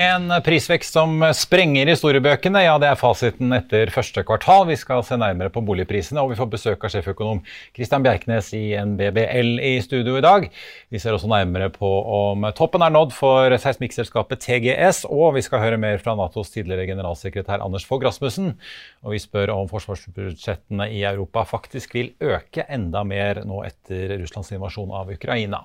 En prisvekst som sprenger historiebøkene, ja det er fasiten etter første kvartal. Vi skal se nærmere på boligprisene, og vi får besøk av sjeføkonom Christian Bjerknes i NBBL i studio i dag. Vi ser også nærmere på om toppen er nådd for seismikkselskapet TGS, og vi skal høre mer fra Natos tidligere generalsekretær Anders Fogh Rasmussen. Og vi spør om forsvarsbudsjettene i Europa faktisk vil øke enda mer nå etter Russlands invasjon av Ukraina.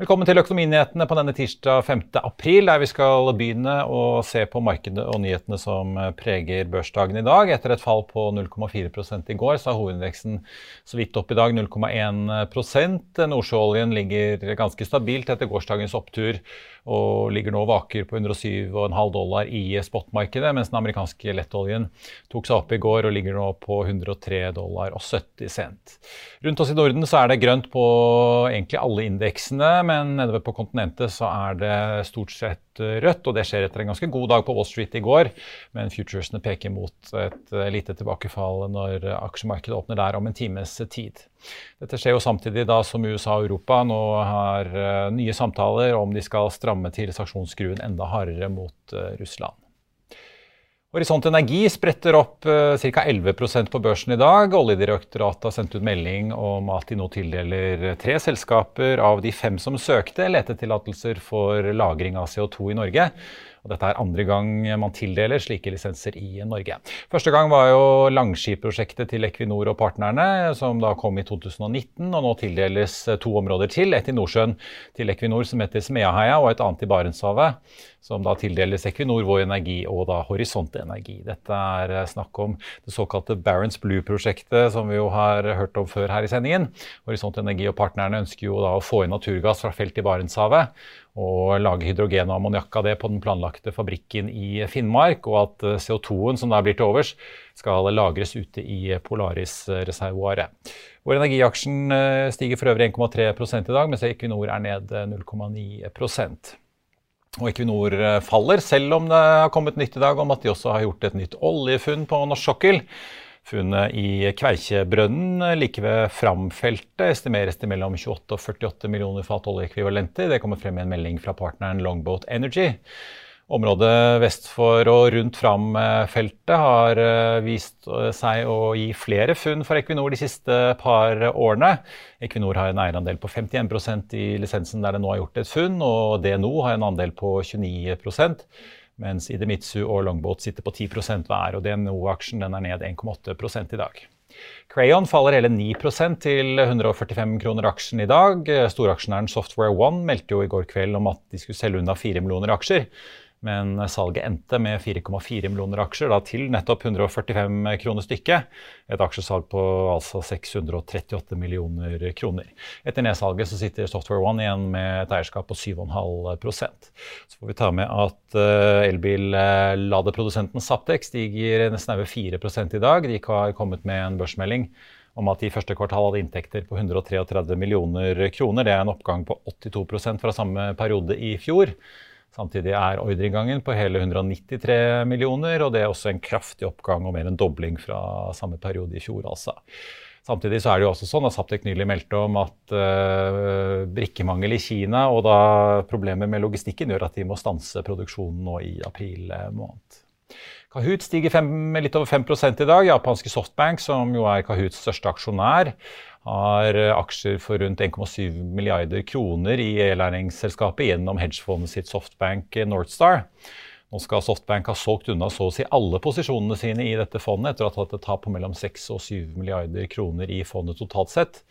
Velkommen til Økonominyhetene på denne tirsdag 5. april, der vi skal begynne å se på markedet og nyhetene som preger børsdagen i dag. Etter et fall på 0,4% i går, så er hovedindeksen så vidt opp i dag 0,1% Nordsjøoljen ligger ganske stabilt etter gårsdagens opptur og ligger nå og vaker på 107,5 dollar i spotmarkedet, mens den amerikanske lettoljen tok seg opp i går og ligger nå på 103 dollar og 70 cent. Rundt oss i Norden så er det grønt på egentlig alle indeksene, men nede på kontinentet så er det stort sett rødt, og det skjer etter en ganske god dag på Wall Street i går, men futuresene peker mot et lite tilbakefall når aksjemarkedet åpner der om en times tid. Dette skjer jo samtidig da som USA og Europa nå har nye samtaler om de skal stramme til sanksjonsskruen enda hardere mot Russland. Horisont Energi spretter opp ca. 11% på børsen i dag. Oljedirektoratet har sendt ut melding om at de nå tildeler tre selskaper av de fem som søkte letetillatelser for lagring av CO2 i Norge. Og dette er andre gang man tildeler slike lisenser i Norge. Første gang var jo Langskip-prosjektet til Equinor og partnerne, som da kom i 2019. Og nå tildeles to områder til. Et i Nordsjøen til Equinor som heter Smeaheia, og et annet i Barentshavet, som da tildeles Equinor, Vår Energi og da Horisont Energi. Dette er snakk om det såkalte Barents Blue-prosjektet, som vi jo har hørt om før her i sendingen. Horisont Energi og partnerne ønsker jo da å få inn naturgass fra felt i Barentshavet og lage hydrogen og ammoniakk av det på den planlagte fabrikken i Finnmark, og at CO2-en som da blir til overs, skal lagres ute i Polaris-reservoaret. Vår energiaksjen stiger for øvrig 1,3 i dag, mens Equinor er ned 0,9% og Equinor faller, selv om det har kommet nytt i dag om at de også har gjort et nytt oljefunn på norsk sokkel. Funnet i Kveikjebrønnen like ved Fram-feltet estimeres til mellom 28 og 48 millioner fat oljeekvivalenter. Det kommer frem i en melding fra partneren Longboat Energy. Området vest for og rundt Fram-feltet har vist seg å gi flere funn for Equinor de siste par årene. Equinor har en eierandel på 51% i lisensen der det nå har gjort et funn, og DNO har en andel på 29 mens Idemitsu og Longboat sitter på 10% hver, og DNO-aksjen er ned 1,8 i dag. Crayon faller hele 9% til 145 kroner aksjen i dag. Storaksjonæren Software One meldte jo i går kveld om at de skulle selge unna 4 millioner aksjer. Men salget endte med 4,4 millioner aksjer, da til nettopp 145 kroner stykket. Et aksjesalg på altså 638 millioner kroner. Etter nedsalget så sitter Software One igjen med et eierskap på 7,5% Så får vi ta med at elbilladeprodusenten Saptek stiger nesten over 4 i dag. De har kommet med en børsmelding om at de i første kvartal hadde inntekter på 133 millioner kroner. Det er en oppgang på 82% fra samme periode i fjor. Samtidig er ordreinngangen på hele 193 millioner, og det er også en kraftig oppgang og mer en dobling fra samme periode i fjor. altså. Samtidig så er det jo også sånn at Saptek nylig meldte om at uh, brikkemangel i Kina og da problemer med logistikken gjør at de må stanse produksjonen nå i april måned. Kahoot stiger fem, litt over 5 i dag. Japanske Softbank, som jo er Kahoots største aksjonær, har aksjer for rundt 1,7 milliarder kroner i e-læringsselskapet gjennom hedgefondet sitt Softbank Northstar. Nå skal Softbank ha solgt unna så å si alle posisjonene sine i dette fondet etter å ha tatt et tap på mellom 6 og 7 milliarder kroner i fondet totalt sett.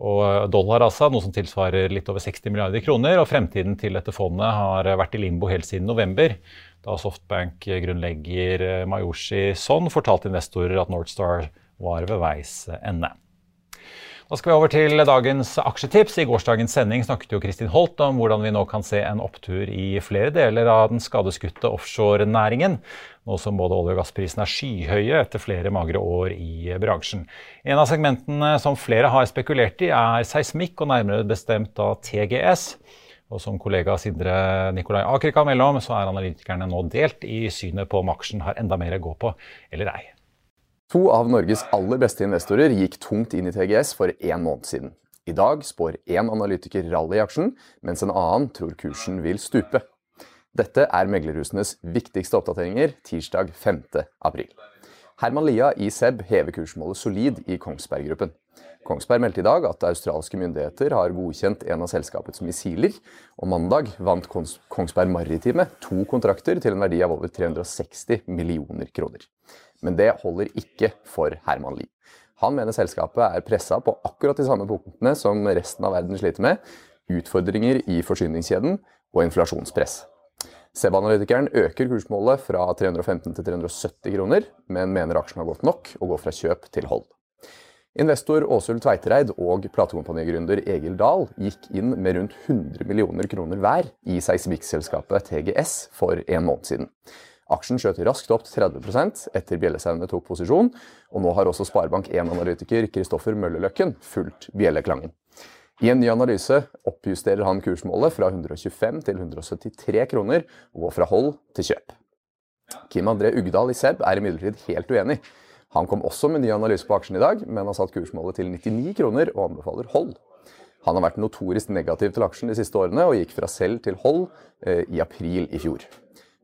Og dollar altså, noe som tilsvarer litt over 60 milliarder kroner. Og fremtiden til dette fondet har vært i limbo helt siden november, da Softbank-grunnlegger Mayoshi Son fortalte investorer at Northstar var ved veis ende. Da skal vi over til dagens aksjetips. I gårsdagens sending snakket jo Kristin Holt om hvordan vi nå kan se en opptur i flere deler av den skadeskutte offshorenæringen, nå som både olje- og gassprisene er skyhøye etter flere magre år i bransjen. En av segmentene som flere har spekulert i, er seismikk, og nærmere bestemt av TGS. Og som kollega Sindre Nikolai Aker kan melde om, så er analytikerne nå delt i synet på om aksjen har enda mer å gå på eller ei. To av Norges aller beste investorer gikk tungt inn i TGS for én måned siden. I dag spår én analytiker rally i aksjen, mens en annen tror kursen vil stupe. Dette er meglerhusenes viktigste oppdateringer tirsdag 5. april. Herman Lia i SEB hever kursmålet solid i Kongsberg Gruppen. Kongsberg meldte i dag at australske myndigheter har godkjent en av selskapets missiler, og mandag vant Kongsberg Maritime to kontrakter til en verdi av over 360 millioner kroner. Men det holder ikke for Herman Lie. Han mener selskapet er pressa på akkurat de samme punktene som resten av verden sliter med. Utfordringer i forsyningskjeden og inflasjonspress. SEB-analytikeren øker kursmålet fra 315 til 370 kroner, men mener aksjen har gått nok og går fra kjøp til hold. Investor Åsul Tveitereid og platekompanigründer Egil Dahl gikk inn med rundt 100 millioner kroner hver i seismikkselskapet TGS for en måned siden. Aksjen skjøt raskt opp til 30% etter bjellesauene tok posisjon, og nå har også Sparebank1-analytiker Kristoffer Møllerløkken fulgt bjelleklangen. I en ny analyse oppjusterer han kursmålet fra 125 til 173 kroner, og fra hold til kjøp. Kim André Ugdal i SEB er imidlertid helt uenig. Han kom også med ny analyse på aksjen i dag, men har satt kursmålet til 99 kroner og anbefaler hold. Han har vært notorisk negativ til aksjen de siste årene, og gikk fra selv til hold eh, i april i fjor.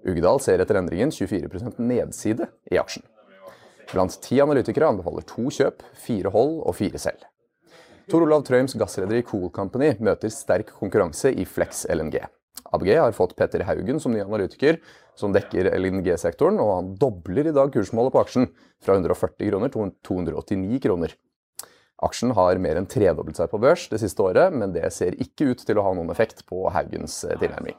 Ugdal ser etter endringen 24% nedside i aksjen. Blant ti analytikere anbefaler to kjøp, fire hold og fire selv. Tor Olav Trøims gassrederi Cool Company møter sterk konkurranse i Flex LNG. ABG har fått Petter Haugen som ny analytiker, som dekker LNG-sektoren, og han dobler i dag kursmålet på aksjen fra 140 kroner til 289 kroner. Aksjen har mer enn tredoblet seg på børs det siste året, men det ser ikke ut til å ha noen effekt på Haugens tilnærming.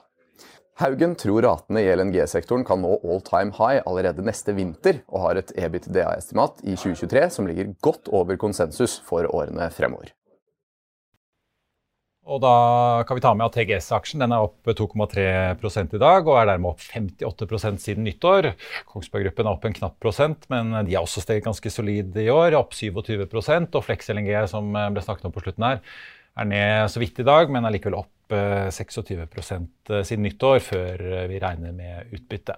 Haugen tror ratene i LNG-sektoren kan nå all time high allerede neste vinter, og har et EBITDA-estimat i 2023 som ligger godt over konsensus for årene fremover. Og da kan vi ta med at TGS-aksjen er opp 2,3% i dag, og er dermed opp 58% siden nyttår. Kongsberg Gruppen er opp en knapp prosent, men de har også steget ganske solid i år, opp 27% og Flex LNG, som ble snakket om på slutten her, er ned så vidt i dag, men er likevel opp 26 eh, siden nyttår, før eh, vi regner med utbytte.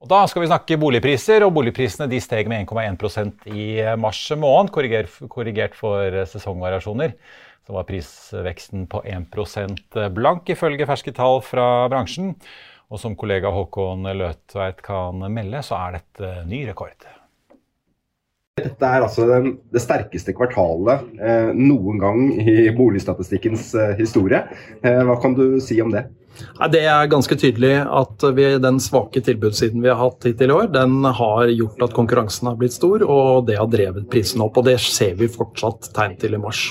Og Da skal vi snakke boligpriser, og boligprisene de steg med 1,1% i mars måned, korrigert for sesongvariasjoner. Så var prisveksten på 1% blank, ifølge ferske tall fra bransjen. Og som kollega Håkon Løtveit kan melde, så er dette ny rekord. Dette er altså den, det sterkeste kvartalet eh, noen gang i boligstatistikkens eh, historie. Eh, hva kan du si om det? Det er ganske tydelig at vi, den svake tilbudssiden vi har hatt hittil i år, den har gjort at konkurransen har blitt stor, og det har drevet prisen opp. og Det ser vi fortsatt tegn til i mars.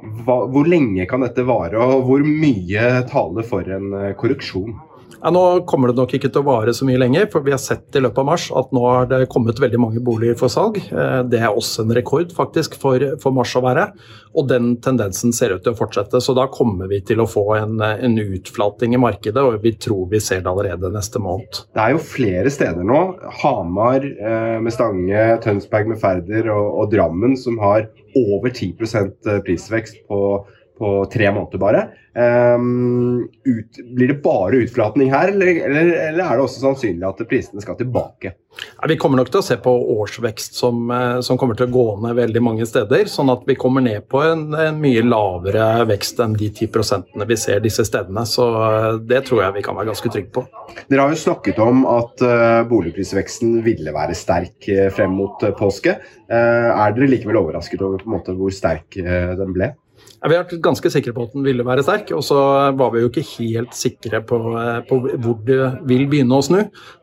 Hva, hvor lenge kan dette vare, og hvor mye taler for en eh, korreksjon? Ja, nå kommer det nok ikke til å vare så mye lenger, for vi har sett i løpet av mars at nå har det kommet veldig mange boliger for salg. Eh, det er også en rekord faktisk for, for mars å være, og den tendensen ser ut til å fortsette. Så da kommer vi til å få en, en utflating i markedet, og vi tror vi ser det allerede neste måned. Det er jo flere steder nå, Hamar eh, med Stange, Tønsberg med Færder og, og Drammen, som har over 10% prisvekst på på tre måneder bare. Um, ut, blir det bare utflatning her, eller, eller, eller, er det også sannsynlig at prisene skal tilbake? Ja, vi kommer nok til å se på årsvekst som, eh, som, kommer til å gå ned veldig mange steder. Sånn at vi kommer ned på en, en mye lavere vekst enn de 10% vi ser disse stedene. Så eh, det tror jeg vi kan være ganske trygge på. Dere har jo snakket om at uh, boligprisveksten ville være sterk frem mot påske. Er dere likevel overrasket over måte hvor sterk den ble? Vi har vært ganske sikre på at den ville være sterk, og så var vi jo ikke helt sikre på, eh, på hvor det vil begynne å snu.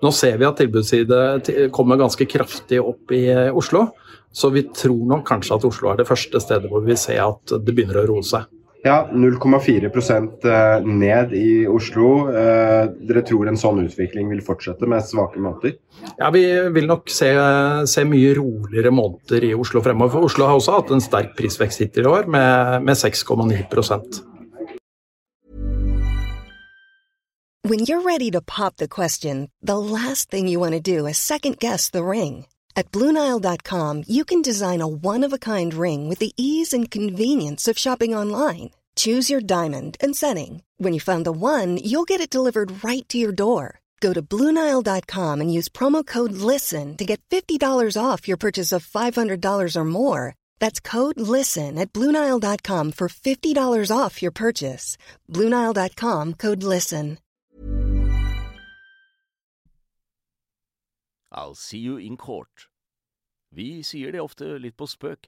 Nå ser vi at tilbudsside kommer ganske kraftig opp i eh, Oslo, så vi tror nok kanskje at Oslo er det første stedet hvor vi ser at det begynner å roe seg. Ja, 0,4 eh, ned i Oslo. Eh, dere tror en sånn utvikling vil fortsette med svake måneder? Ja, Vi vil nok se, se, mye roligere måneder i Oslo fremover. For Oslo har også hatt en sterk prisvekst hittil i år, med, med 6,9 When you're ready to pop the question, the last thing you want to do is second guess the ring. At BlueNile.com you can design a one-of-a-kind ring with the ease and convenience of shopping online. Choose your diamond and setting. When you find the one, you'll get it delivered right to your door. Go to Bluenile.com and use promo code LISTEN to get $50 off your purchase of $500 or more. That's code LISTEN at Bluenile.com for $50 off your purchase. Bluenile.com code LISTEN. I'll see you in court. Vi sier det ofte litt på spøk,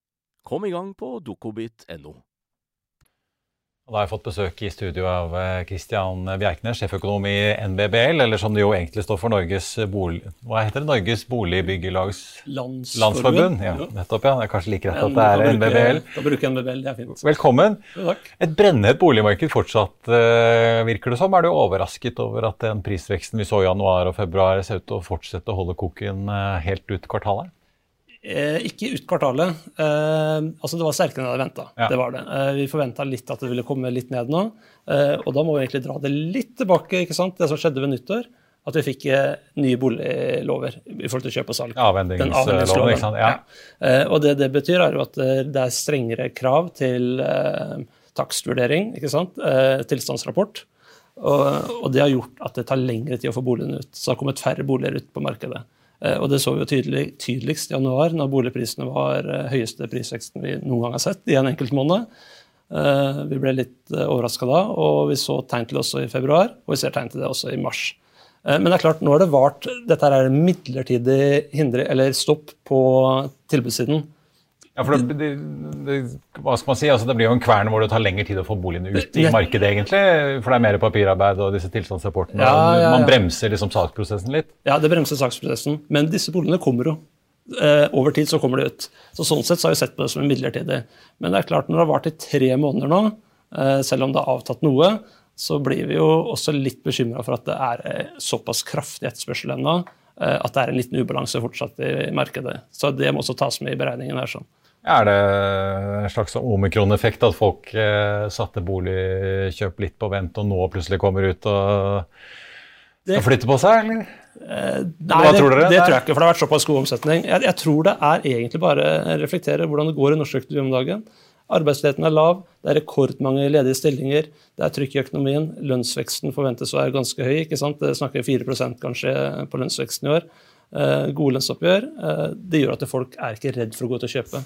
Kom i gang på dokobit.no. Da har jeg fått besøk i studio av Kristian eh, Bjerknes, sjeføkonom i NBBL, eller som det jo egentlig står for Norges, bolig, hva heter det? Norges Boligbyggelags Landsforbund. Landsforbund. Ja, nettopp, ja. Det er kanskje like rett at det er NBBL. Da bruker jeg NBBL, det er fint. Velkommen. takk. Et brennhett boligmarked fortsatt, uh, virker det som. Er du overrasket over at den prisveksten vi så i januar og februar ser ut til å fortsette å holde koken uh, helt ut kvartalet? Eh, ikke ut kvartalet. Eh, altså Det var sterkere enn jeg hadde venta. Ja. Det var det. Eh, vi forventa litt at det ville komme litt ned nå. Eh, og da må vi egentlig dra det litt tilbake. ikke sant? Det som skjedde ved nyttår. At vi fikk nye boliglover i forhold til kjøp og salg. Avhendingsloven. ikke sant? Ja. ja. Og det det betyr, er jo at det er strengere krav til takstvurdering, ikke sant? tilstandsrapport. Og, og det har gjort at det tar lengre tid å få boligene ut. Så det har kommet færre boliger ut på markedet. Eh, og det så vi jo tydelig, tydeligst i januar, når boligprisene var eh, høyeste prisveksten vi noen gang har sett i en enkelt måned. Eh, vi ble litt overraska da, og vi så tegn til det også i februar, og vi ser tegn til det også i mars. Men det er klart, nå har det vart Dette er midlertidig hindre, eller stopp på tilbudssiden. Ja, for det, det, det, hva skal man si, altså det blir jo en kvern hvor det tar lengre tid å få boligene ut i markedet, egentlig. For det er mer papirarbeid og disse tilstandsrapportene. Ja, ja, ja. Man bremser liksom saksprosessen litt. Ja, det bremser saksprosessen. Men disse boligene kommer jo. Eh, over tid så kommer de ut. Så Sånn sett så har vi sett på det som en midlertidig. Men det er klart, når det har vart i tre måneder nå, eh, selv om det har avtatt noe, så blir vi jo også litt bekymra for at det er eh, såpass kraftig etterspørsel ennå. At det er en liten ubalanse fortsatt i markedet. Så det må også tas med i beregningen. her sånn. Er det en slags omikron-effekt at folk eh, satte boligkjøp litt på vent, og nå plutselig kommer ut og skal flytte på seg, eller? Eh, nei, det, det, det, tror jeg ikke, for det har vært såpass god omsetning. Jeg, jeg, tror det er egentlig bare reflektere hvordan det går i norsk økonomi om dagen. Arbeidsledigheten er lav, det er rekordmange ledige stillinger, det er trykk i økonomien. Lønnsveksten forventes å være ganske høy. ikke sant? Det snakker 4% kanskje på lønnsveksten i år. Eh, gode lønnsoppgjør. Eh, det gjør at folk er ikke redd for å gå ut og kjøpe.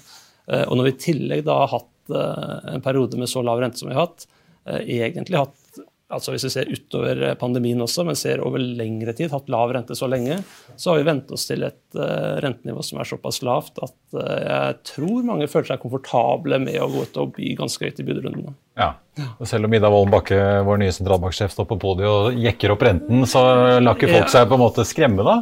Eh, og når vi i tillegg da har hatt eh, en periode med så lav rente som vi har hatt, eh, egentlig hatt altså hvis vi ser utover pandemien også, men ser over lengre tid, hatt lav rente så lenge, så har vi vent oss til et rentenivå som er såpass lavt at jeg tror mange føler seg komfortable med å gå ut og by ganske høyt i budrundene. Ja, og Selv om Ida Wolden Bakke, vår nye sentralbanksjef, står på podiet og jekker opp renten, så lar ikke folk seg på en måte skremme da?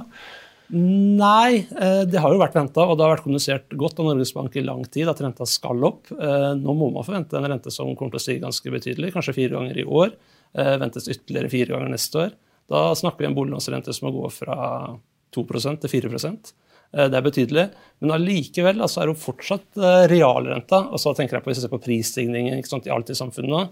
Nei, eh, det har jo vært venta, og det har vært kommunisert godt av Norges Bank i lang tid at renta skal opp. Nå må man forvente en rente som kommer til å stige ganske betydelig, kanskje fire ganger i år. Eh, ventes ytterligere fire ganger neste år. Da snakker vi om boliglånsrente som må gå fra 2% til 4 eh, Det er betydelig. Men allikevel altså er jo fortsatt eh, realrenta, og så tenker jeg på hvis jeg ser på prisstigningen i alt i samfunnet nå,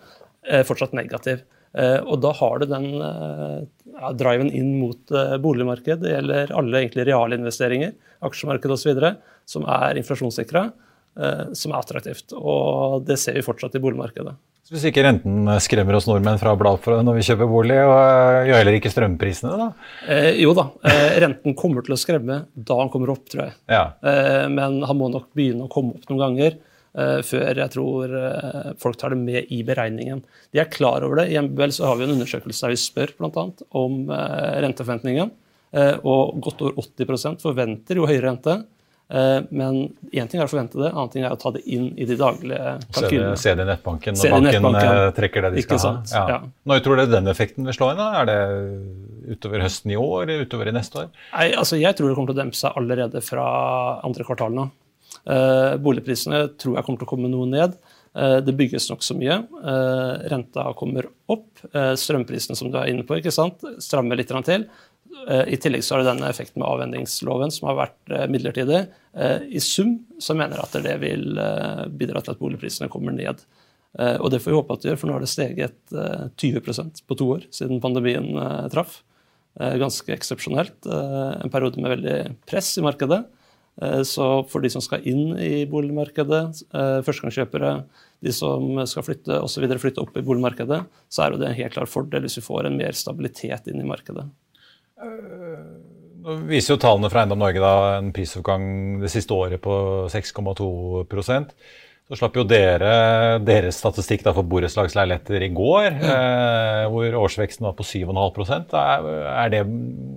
fortsatt negativ. Og da har du den ja, driven inn mot boligmarked. Det gjelder alle egentlig realinvesteringer, aksjemarked osv., som er inflasjonssikra, som er attraktivt. Og det ser vi fortsatt i boligmarkedet. Så Hvis ikke renten skremmer oss nordmenn fra å bla opp når vi kjøper bolig, og eh, gjør heller ikke strømprisene, da? Eh, jo da, eh, renten kommer til å skremme da han kommer opp, tror jeg. Ja. Eh, men han må nok begynne å komme opp noen ganger eh, før jeg tror eh, folk tar det med i beregningen. De er klar over det. I MBL så har vi en undersøkelse der vi spør bl.a. om renteforventningen. og godt over 80% forventer jo høyere rente. Eh, men én ting er å forvente det, annen ting er å ta det inn i de daglige kalkylene. Se det i nettbanken når banken. Eh, trekker det de skal ha. Ja. Ja. Når tror dere den effekten vil slå inn? Er det utover høsten i år eller utover i neste år? Nei, altså Jeg tror det kommer til å dempe seg allerede fra andre kvartal nå. Uh, boligprisene tror jeg kommer til å komme noe ned. Uh, det bygges nokså mye. Uh, renta kommer opp. strømprisene som du er inne på, ikke sant? strammer litt til. Eh, I tillegg så har det denne effekten med avvendingsloven som har vært eh, midlertidig. Eh, I sum så mener jeg at det vil bidra til at boligprisene kommer ned. Og det får vi håpe at det gjør, for nå har det steget 20% på to år siden pandemien traff. Ganske eksepsjonelt. En periode med veldig press i markedet. Så for de som skal inn i boligmarkedet, førstegangskjøpere, de som skal flytte osv. flytte opp i boligmarkedet, så er det en helt klar fordel hvis vi får en mer stabilitet inn i markedet. Nå viser jo tallene fra Eiendom Norge da, en prisoppgang det siste året på 6,2% Så slapp jo dere deres statistikk da for borettslagsleiligheter i går, mm. eh, hvor årsveksten var på 7,5 er, er det,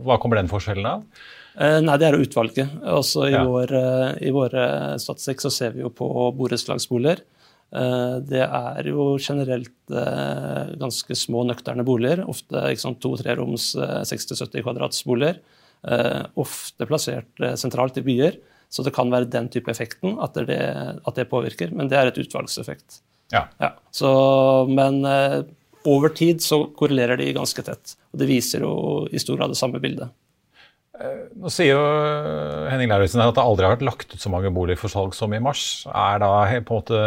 Hva kommer den forskjellen av? Eh, nei, Det er jo utvalget. Også i, ja. vår, eh, I våre statistikk så ser vi jo på borettslagsboliger. Eh, det er jo generelt ganske små, nøkterne boliger. Ofte to-treroms 60-70 eh, kvadratsboliger. Ofte plassert sentralt i byer. Så det kan være den type effekten at det, at det påvirker. Men det er et utvalgseffekt. Ja. ja. Så, men over tid så korrelerer de ganske tett. Og det viser jo i stor grad det samme bildet. Nå sier jo Henning Lauritzen at det aldri har vært lagt ut så mange boliger for salg som i mars. Er da på en måte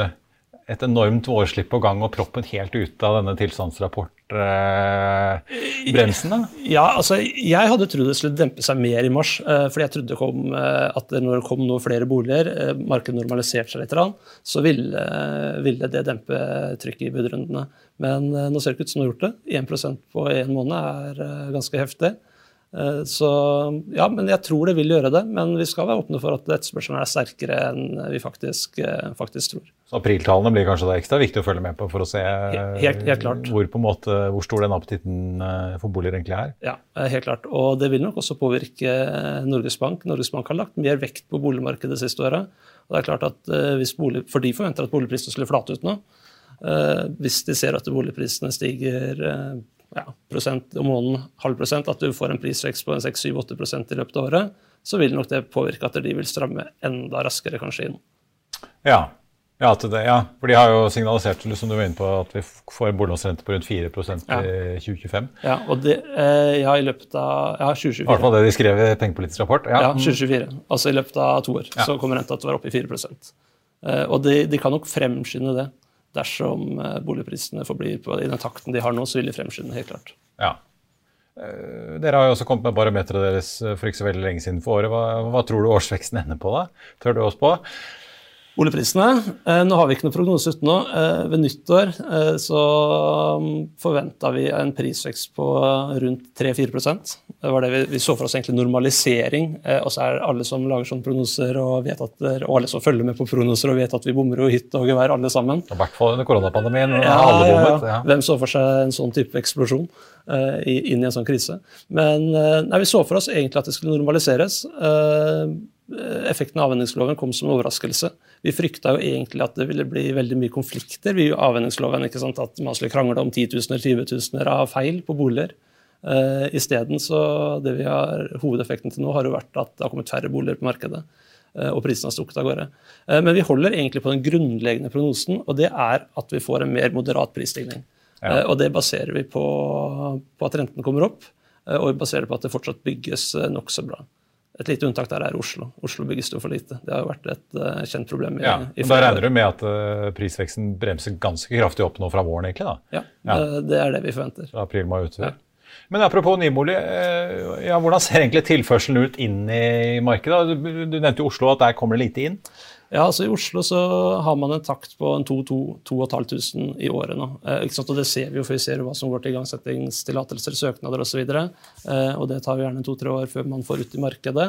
et enormt vårslipp på gang og proppen helt ute av denne tilstandsrapportbremsen? Eh, ja, altså jeg hadde trodd det skulle dempe seg mer i mars. Eh, fordi jeg trodde kom, eh, at når det kom noe flere boliger, eh, markedet normaliserte seg litt, så ville, ville det dempe trykket i budrundene. Men eh, nå ser det ikke ut som det har gjort det. 1 på én måned er eh, ganske heftig. Eh, så ja, men jeg tror det vil gjøre det. Men vi skal være åpne for at etterspørselen er sterkere enn vi faktisk, eh, faktisk tror. Så apriltallene blir kanskje da ekstra viktig å følge med på for å se helt, helt hvor, måte, hvor, stor den appetitten eh, for boliger egentlig er? Ja, helt klart. Og det vil nok også påvirke Norges Bank. Norges Bank har lagt mer vekt på boligmarkedet siste året. Og det er klart at hvis bolig, For de forventer at boligprisene skulle flate ut nå. Hvis de ser at boligprisene stiger ja, prosent om måneden, halv prosent, at du får en prisvekst på 6-7-8 i løpet av året, så vil nok det påvirke at de vil stramme enda raskere kanskje inn. Ja, ja, det, ja, for de har jo signalisert som du var inne på, at vi får en boliglånsrente på rundt 4 ja. i 2025. Ja, og det, eh, ja, i løpet av ja, 2024. I hvert fall det de skrev i pengepolitisk rapport. Ja, ja 2024. Altså i løpet av to år så kommer renta til å være oppe i 4 eh, Og de, de kan nok fremskynde det dersom eh, boligprisene forblir på i den takten de har nå, så vil de fremskynde helt klart. Ja. Eh, dere har jo også kommet med barometeret deres for ikke så veldig lenge siden for året. Hva, hva tror du årsveksten ender på da? Tør du oss på? Boligprisene eh, Nå har vi ikke noen prognose ute nå. Eh, ved nyttår eh, så um, forventa vi en prisvekst på rundt 3-4 Det var det vi, vi, så for oss egentlig normalisering. Og så er alle som lager sånne prognoser og, vet at, og alle som følger med på prognoser og vet at vi bommer jo hit og gevær alle sammen. I hvert fall under koronapandemien. Ja, alle bommet, ja. Hvem så for seg en sånn type eksplosjon eh, inn i en sånn krise? Men uh, nei, vi så for oss egentlig at det skulle normaliseres. Uh, effekten av avhendingsloven kom som en overraskelse. Vi frykta jo egentlig at det ville bli veldig mye konflikter vi avhendingsloven, ikke sant? At man skulle krangle om 10 000 eller 20 000 av feil på boliger. Uh, Isteden så det vi har, Hovedeffekten til nå har jo vært at det har kommet færre boliger på markedet. Uh, og prisene har stukket av gårde. Uh, men vi holder egentlig på den grunnleggende prognosen, og det er at vi får en mer moderat prisstigning. Ja. Uh, og det baserer vi på, på, at renten kommer opp, og vi baserer på at det fortsatt bygges nokså bra. Et lite unntak der er Oslo. Oslo bygges jo for lite. Det har jo vært et uh, kjent problem. i, ja, i Da regner du med at uh, prisveksten bremser ganske kraftig opp nå fra våren? egentlig da? Ja, ja. Uh, det er det vi forventer. April, mai, utover. Ja. Men apropos nybolig, ja, hvordan ser egentlig tilførselen ut inn i markedet? Du, du nevnte jo Oslo, at der kommer det lite inn. Ja, altså I Oslo så har man en takt på 2500 i året nå. Eh? Og Det ser vi jo, for vi ser hva som går til igangsettingstillatelser, søknader osv. Eh, og det tar jo gjerne to-tre år før man får ut i markedet.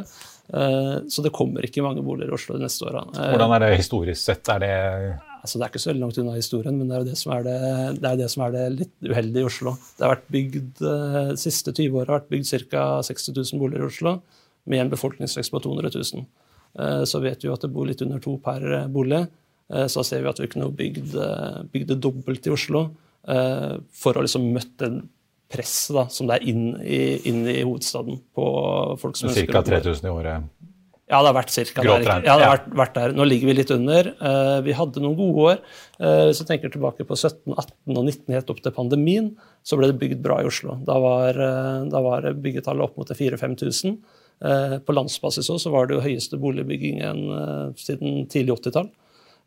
Eh, så det kommer ikke mange boliger i Oslo de neste åra. Eh, Hvordan er det historisk sett? Er det altså Det er ikke så veldig langt unna historien, men det er jo det som er det, det, er det, som er det litt uheldige i Oslo. Det har vært bygd, eh, De siste 20 åra har vært bygd ca. 60 000 boliger i Oslo, med en befolkningsvekst på 200 000. Eh, så vet vi jo at det bor litt under to per eh, bolig. Så ser vi at vi kunne bygd, bygd det dobbelt i Oslo for å liksom møtte presset da, som det er inn i, inn i hovedstaden. på folk som Ca. 3000 i året? Ja, det har vært cirka der. Ja, det har vært, vært, der. Nå ligger vi litt under. vi hadde noen gode år. Hvis du tenker tilbake på 17, 18 og 19 helt opp til pandemien, så ble det bygd bra i Oslo. Da var, da var byggetallet opp mot 4000-5000. Eh, på landsbasis også, så var det jo høyeste boligbyggingen siden tidlig 80-tall.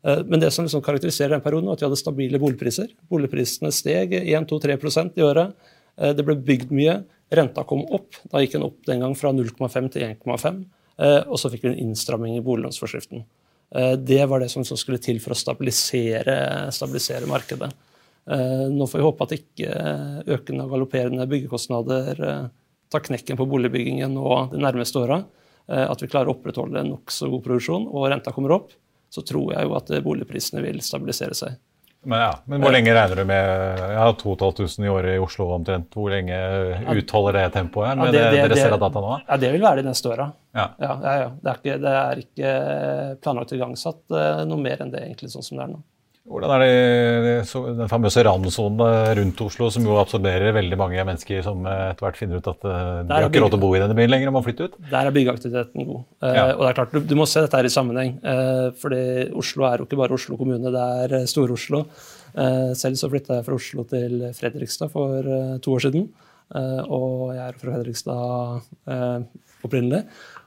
Eh, men det som liksom karakteriserer den perioden, var at vi hadde stabile boligpriser. Boligprisene steg 1-2-3% i året. Det ble bygd mye. Renta kom opp. Da gikk den opp den gang fra 0,5 til 1,5. Og så fikk vi en innstramming i boliglånsforskriften. Det var det som skulle til for å stabilisere, stabilisere markedet. Nå får vi håpe at ikke økende og galopperende byggekostnader tar knekken på boligbyggingen nå de nærmeste åra, eh, at vi klarer å opprettholde nokså god produksjon, og renta kommer opp, så tror jeg jo at boligprisene vil stabilisere seg. Men, ja, men hvor lenge regner du med ja, 2500 i året i Oslo omtrent? Hvor lenge utholder det tempoet med ja, det, det, dere ser av data nå? Ja, Det vil være de neste åra. Ja. Ja, ja, det, er ikke, det er ikke planlagt igangsatt uh, noe mer enn det egentlig sånn som det er nå. Hvordan er det, den famøse randsonen rundt Oslo, som jo absorberer veldig mange mennesker som etter hvert finner ut at eh, de har ikke råd til å bo i denne byen lenger og må flytte ut? Der er byggeaktiviteten god. Eh, ja. og det er klart, du, du, må se dette her i sammenheng. Fordi Oslo er jo ikke bare Oslo kommune, det er Stor-Oslo. selv så flytta jeg fra Oslo til Fredrikstad for to år siden. og jeg er fra Fredrikstad opprinnelig.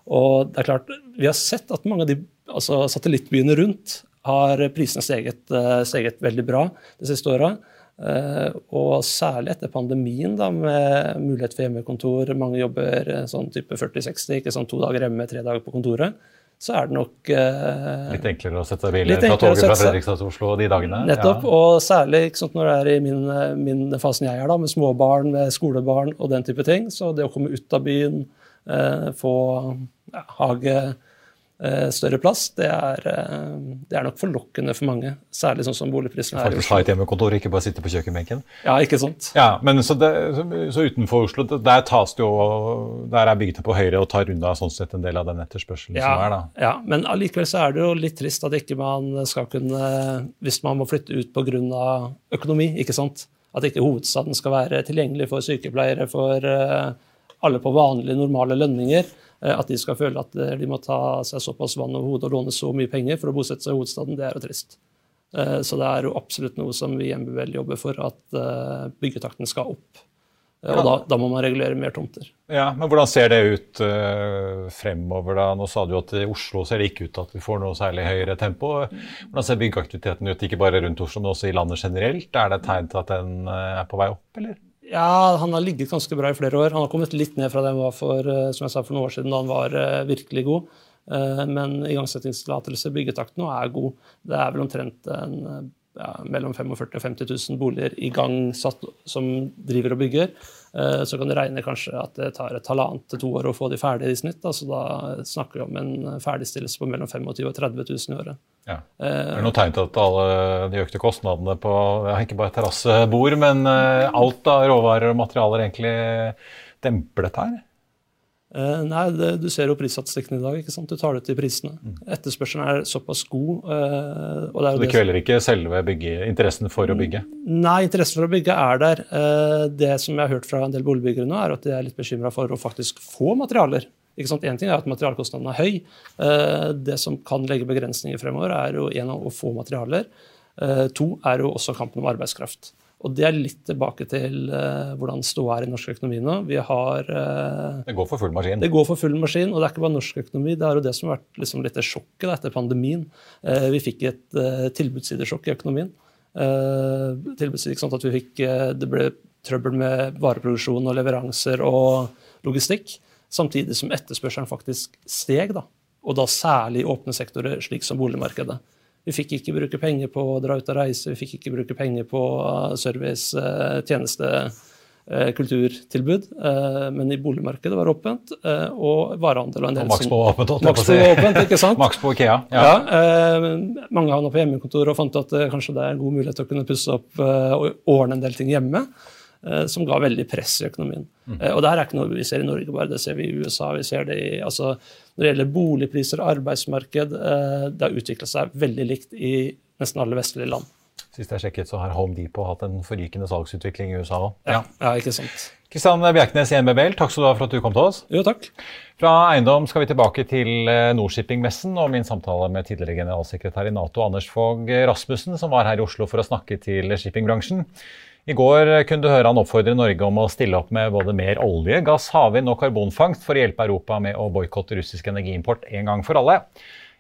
Og det er klart, vi har sett at mange av de altså satellittbyene rundt har prisene steget, eh, steget veldig bra de siste åra. Eh, og særlig etter pandemien, da, med mulighet for hjemmekontor, mange jobber eh, sånn type 40-60, ikke sånn to dager hjemme, tre dager på kontoret, så er det nok Litt enklere å sette biler fra toget fra Fredrikstad til Oslo de dagene? Nettopp, ja. og særlig sant, når det er i min, min, fasen jeg er, da, med småbarn, med skolebarn og den type ting. Så det å komme ut av byen, eh, få ja, hage større plass, det er, eh, det er, nok forlokkende for mange. Særlig sånn som boligprisene er. Faktisk ha et hjemmekontor, ikke bare sitte på kjøkkenbenken. Ja, ikke sant. Ja, men så, det, så, utenfor Oslo, der tas det jo, der er bygget på høyre og tar unna sånn sett en del av den etterspørselen ja, som er. da. Ja, men allikevel så er det jo litt trist at ikke man skal kunne, hvis man må flytte ut pga. økonomi, ikke sant. At ikke hovedstaden skal være tilgjengelig for sykepleiere, for eh, alle på vanlige, normale lønninger. Eh, at de skal føle at eh, de må ta seg såpass vann over hodet og låne så mye penger for å bosette seg i hovedstaden, det er jo trist. Eh, så det er jo absolutt noe som vi i MBL jobber for, at byggetakten skal opp. Og da, da, må man regulere mer tomter. Ja, Men hvordan ser det ut uh, fremover? da? Nå sa du at i Oslo ser det ikke ut til at vi får noe særlig høyere tempo. Hvordan ser byggeaktiviteten ut, ikke bare rundt Oslo, men også i landet generelt? Er det tegn til at den er på vei opp, eller? Ja, han har ligget ganske bra i flere år. Han har kommet litt ned fra det han var for, eh, som jeg sa, for noen år siden, da han var uh, virkelig god. Uh, men igangsettingstillatelse, byggetakt nå, er god. Det er vel omtrent en, ja, mellom 45 000 og 50 000 boliger igangsatt som driver og bygger. Uh, så kan du regne kanskje at det tar et halvannet til to år å få de ferdige i snitt. Altså da snakker vi om en ferdigstillelse på mellom 25 000 og 30 000 i året. Ja. Er det noe tegn til at alle de økte kostnadene på ja, ikke bare terrassebord, men uh, alt av råvarer og materialer egentlig demper dette her? Uh, nei, det, du ser jo prisstatistikken i dag. ikke sant? Du tar det til prisene. Mm. Etterspørselen er såpass god. Uh, og det det kveler ikke selve bygge, interessen for å bygge? Nei, interessen for å bygge er der. det som jeg har hørt fra en del boligbyggere nå, er at de er litt bekymra for å faktisk få materialer. En ting er at materialkostnaden er høy. Eh, det som kan legge begrensninger fremover, er jo en å få materialer. Eh, to er jo også kampen om arbeidskraft. Og Det er litt tilbake til uh, hvordan ståa er i norsk økonomi nå. Vi har, uh, det går for full maskin? Det går for full maskin, og det er ikke bare norsk økonomi. Det er jo det som har vært liksom litt sjokket da, etter pandemien. Uh, vi fikk et tilbudssidesjokk i økonomien. tilbudsside, ikke sant, at vi fikk, Det ble trøbbel med vareproduksjon og leveranser og logistikk samtidig som etterspørselen faktisk steg. Da. Og da særlig i åpne sektorer, slik som boligmarkedet. Vi fikk ikke bruke penger på å dra ut og reise, vi fikk ikke bruke penger på uh, service, uh, tjeneste, uh, kulturtilbud. Men i boligmarkedet var det åpent, og varehandel og en del Maks på åpent, Maks på åpent, ikke sant? Maks på Ikea. Ja. ja mange havna på hjemmekontor og fant at kanskje det er en god mulighet til å kunne pusse opp og ordne en del ting hjemme. Eh, som ga veldig press i økonomien. Mm. Og det her er ikke noe vi ser i Norge bare, det ser vi i USA. vi ser det i, altså, Når det gjelder boligpriser og arbeidsmarked, eh, det har utvikla seg veldig likt i nesten alle vestlige land. Sist jeg sjekket, så har Home Depot hatt en forrykende salgsutvikling i USA òg. Ja. ja, ikke sant. Kristian Bjerknes i NBBL, takk skal du ha for at du kom til oss. Jo, takk. Fra eiendom skal vi tilbake til Nordshipping-messen og min samtale med tidligere generalsekretær i Nato, Anders Fogh Rasmussen, som var her i Oslo for å snakke til shippingbransjen. I går kunne du høre han oppfordre Norge om å stille opp med både mer olje, gass, havvind og karbonfangst for å hjelpe Europa med å boikotte russisk energiimport en gang for alle.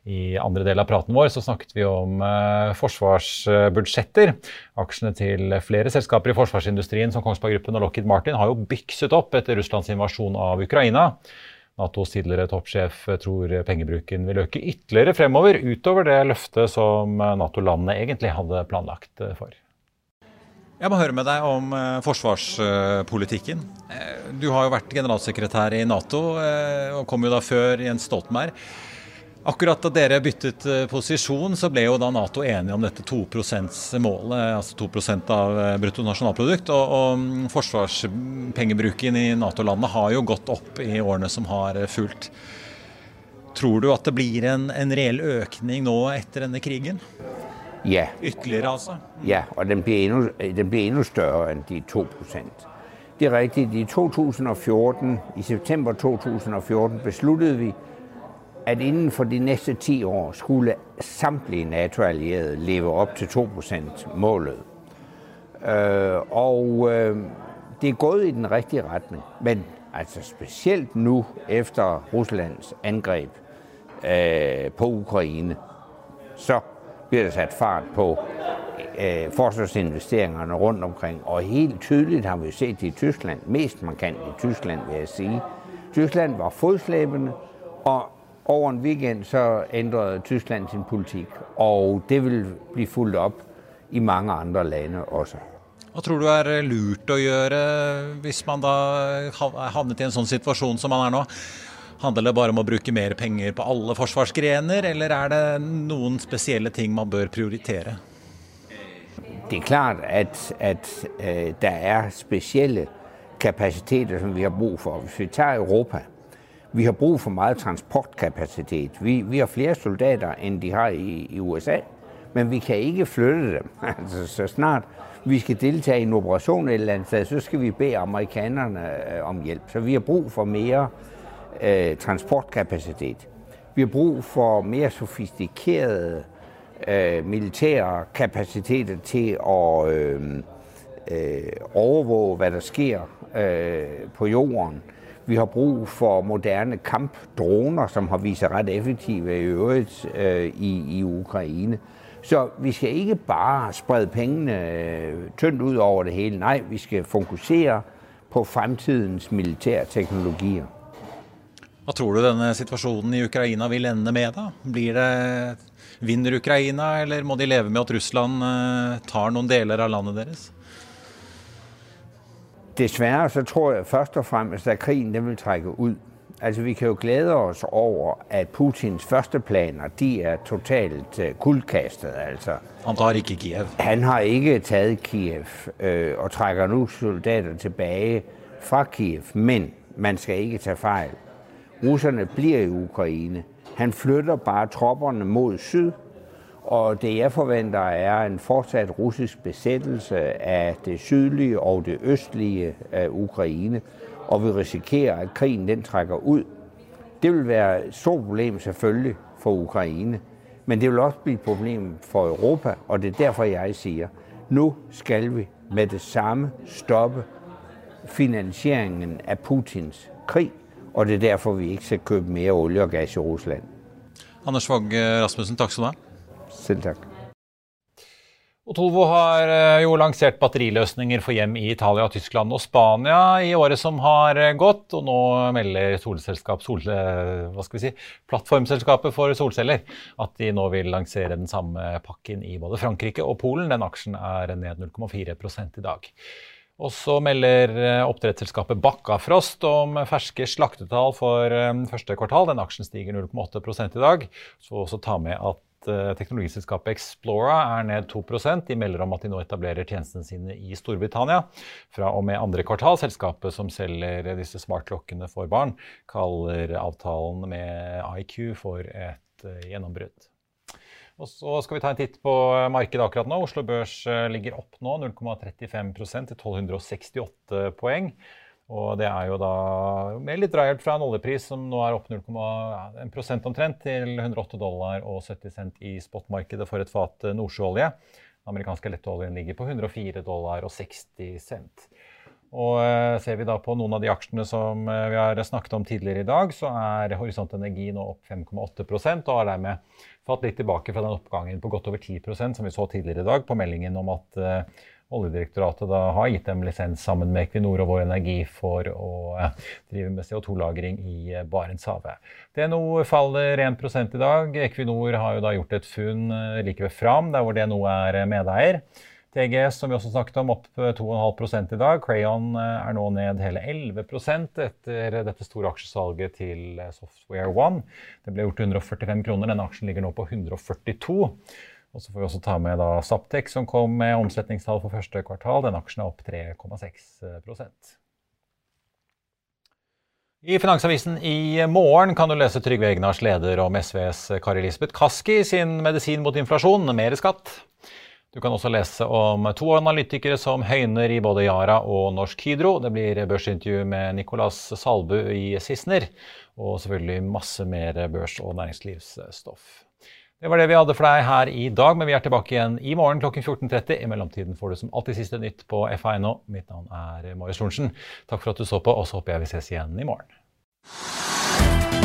I andre del av praten vår så snakket vi om uh, forsvarsbudsjetter. Aksjene til flere selskaper i forsvarsindustrien som Kongsberg Gruppen og Lockheed Martin har jo bykset opp etter Russlands invasjon av Ukraina. Natos tidligere toppsjef tror pengebruken vil øke ytterligere fremover, utover det løftet som Nato-landene egentlig hadde planlagt for. Jeg må høre med deg om eh, forsvarspolitikken. Eh, du har jo vært generalsekretær i Nato, eh, og kom jo da før Jens Stoltenberg. Akkurat da dere byttet posisjon, så ble jo da Nato enige om dette 2 %-målet, altså 2 av bruttonasjonalprodukt. Og, og mm, forsvarspengebruken i Nato-landene har jo gått opp i årene som har fulgt. Tror du at det blir en, en reell økning nå etter denne krigen? Ja. Ytterligere, altså? Ja, og den blir endnu, den blir endnu større enn de 2 Det er riktig. I 2014, i september 2014 besluttet vi at innenfor de neste ti år skulle samtlige Nato-allierede leve opp til 2 %-målet. Øh, og øh, det er gået i den riktige retning. Men altså spesielt nå, efter Russlands angrep øh, på Ukraine, så bliver der sat fart på øh, forsvarsinvesteringerne rundt omkring. Og helt tydeligt har vi set det i Tyskland, mest markant i Tyskland vil jeg sige. Tyskland var fodslæbende, og over en weekend så ændrede Tyskland sin politikk. Og det vil bli fulgt opp i mange andre lande også. Hva tror du er lurt å gjøre hvis man da havnet i en sånn situasjon som man er nå? Handler det bare om å bruke mer penger på alle forsvarsgrener, eller er det noen spesielle ting man bør prioritere? Det er klart at, at uh, det er spesielle kapasiteter som vi har bruk for. Hvis vi tar Europa Vi har bruk for mye transportkapasitet. Vi, vi har flere soldater enn de har i, i USA, men vi kan ikke flytte dem. Altså, så snart vi skal delta i en operasjon et eller annet sted, så skal vi be amerikanerne øh, om hjelp. Så vi har bruk for mer øh, transportkapasitet. Vi har brug for mer sofistikerede øh, militære kapasiteter til at øh, øh, overvåge hva der sker øh, på jorden. Vi har brug for moderne kampdroner, som har vist seg ret effektive i øvrigt øh, i, i Ukraine. Så vi skal ikke bare sprede pengene øh, tyndt ud over det hele. Nej, vi skal fokusere på fremtidens militære teknologier. Hva tror du denne situasjonen i Ukraina vil ende med, da? Blir det Vinner Ukraina, eller må de leve med at Russland eh, tar noen deler av landet deres? Dessverre så tror jeg først og fremmest at krigen den vil trekke ut. Altså vi kan jo glede oss over at Putins første planer de er totalt kullkastet. kuldkastet. Altså. Han tar ikke Kiev. Han har ikke taget Kiev øh, og trekker nå soldater tilbake fra Kiev, men man skal ikke ta fejl. Russerne bliver i Ukraine. Han flytter bare tropperne mod syd, og det jeg forventer er en fortsat russisk besættelse af det sydlige og det østlige af Ukraine, og vi risikerer, at krigen den trækker ud. Det vil være et stort problem selvfølgelig for Ukraine, men det vil også blive et problem for Europa, og det er derfor, jeg siger, nu skal vi med det samme stoppe finansieringen af Putins krig, og det er derfor, vi ikke skal købe mere olje og gas i Russland. Anders Fogh Rasmussen, takk skal du ha. Selv takk. Otolvo har eh, jo lansert batteriløsninger for hjem i Italia, Tyskland og Spania i året som har eh, gått. Og nå melder solselskap, sol, eh, hva skal vi si, plattformselskapet for solceller at de nå vil lansere den samme pakken i både Frankrike og Polen. Den aksjen er ned 0,4 i dag. Og så melder oppdrettsselskapet Bakkafrost om ferske slaktetall for første kvartal. Den aksjen stiger 0,8 i dag. Så også ta med at Eh, teknologiselskapet Explora er ned 2 De melder om at de nå etablerer tjenestene sine i Storbritannia fra og med andre kvartal. Selskapet som selger disse smartklokkene for barn, kaller avtalen med IQ for et eh, gjennombrudd. Og så skal vi ta en titt på markedet akkurat nå. Oslo Børs eh, ligger opp nå 0,35% til 1268 poeng. Og det er jo da med litt drahjelp fra en oljepris som nå er opp 0,1% omtrent til 108 dollar og 70 cent i spotmarkedet for et fat eh, nordsjøolje. Den amerikanske letteoljen ligger på 104 dollar og 60 cent. Og eh, ser vi da på noen av de aksjene som eh, vi har snakket om tidligere i dag, så er Horisont Energi nå opp 5,8% og har dermed fått litt tilbake fra den oppgangen på godt over 10% som vi så tidligere i dag på meldingen om at Oljedirektoratet da har gitt dem lisens sammen med Equinor og Vår Energi for å eh, drive med CO2-lagring i eh, Barentshavet. DNO faller 1 i dag. Equinor har jo da gjort et funn eh, like ved Fram, der hvor DNO er medeier. TGS, som vi også snakket om, opp 2,5 i dag. Crayon er nå ned hele 11% etter dette store aksjesalget til Software One. Det ble gjort til 145 kroner. Denne aksjen ligger nå på 142. Og så får vi også ta med da Saptek, som kom med omsetningstall for første kvartal. Den aksjen er opp 3,6% i Finansavisen i morgen kan du lese Trygve Egnars leder om SVs Kari Elisabeth Kaski sin medisin mot inflasjon, mer skatt. Du kan også lese om to analytikere som høyner i både Yara og Norsk Hydro. Det blir børsintervju med Nicolas Salbu i Sissener, og selvfølgelig masse mer børs- og næringslivsstoff. Det var det vi hadde for deg her i dag, men vi er tilbake igjen i morgen klokken 14.30. I mellomtiden får du som alltid siste nytt på FA.no. Mitt navn er Marius Lorentzen. Takk for at du så på, og så håper jeg vi ses igjen i morgen.